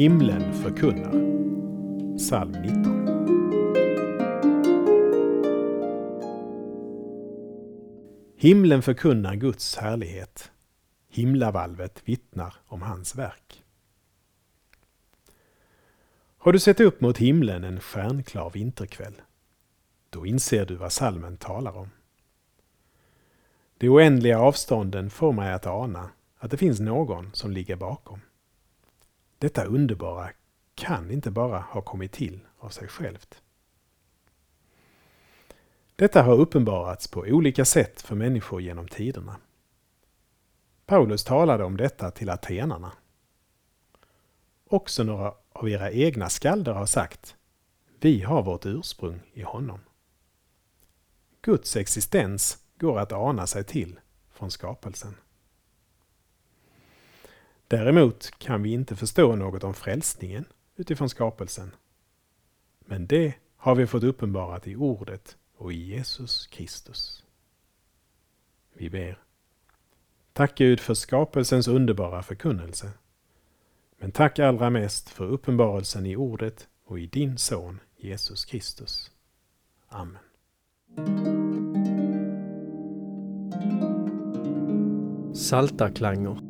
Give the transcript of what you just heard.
Himlen förkunnar. Psalm 19. Himlen förkunnar Guds härlighet. Himlavalvet vittnar om hans verk. Har du sett upp mot himlen en stjärnklar vinterkväll? Då inser du vad salmen talar om. De oändliga avstånden får mig att ana att det finns någon som ligger bakom. Detta underbara kan inte bara ha kommit till av sig självt. Detta har uppenbarats på olika sätt för människor genom tiderna. Paulus talade om detta till atenarna. Också några av era egna skalder har sagt Vi har vårt ursprung i honom. Guds existens går att ana sig till från skapelsen. Däremot kan vi inte förstå något om frälsningen utifrån skapelsen. Men det har vi fått uppenbarat i Ordet och i Jesus Kristus. Vi ber. Tack Gud för skapelsens underbara förkunnelse. Men tack allra mest för uppenbarelsen i Ordet och i din Son Jesus Kristus. Amen. Saltarklanger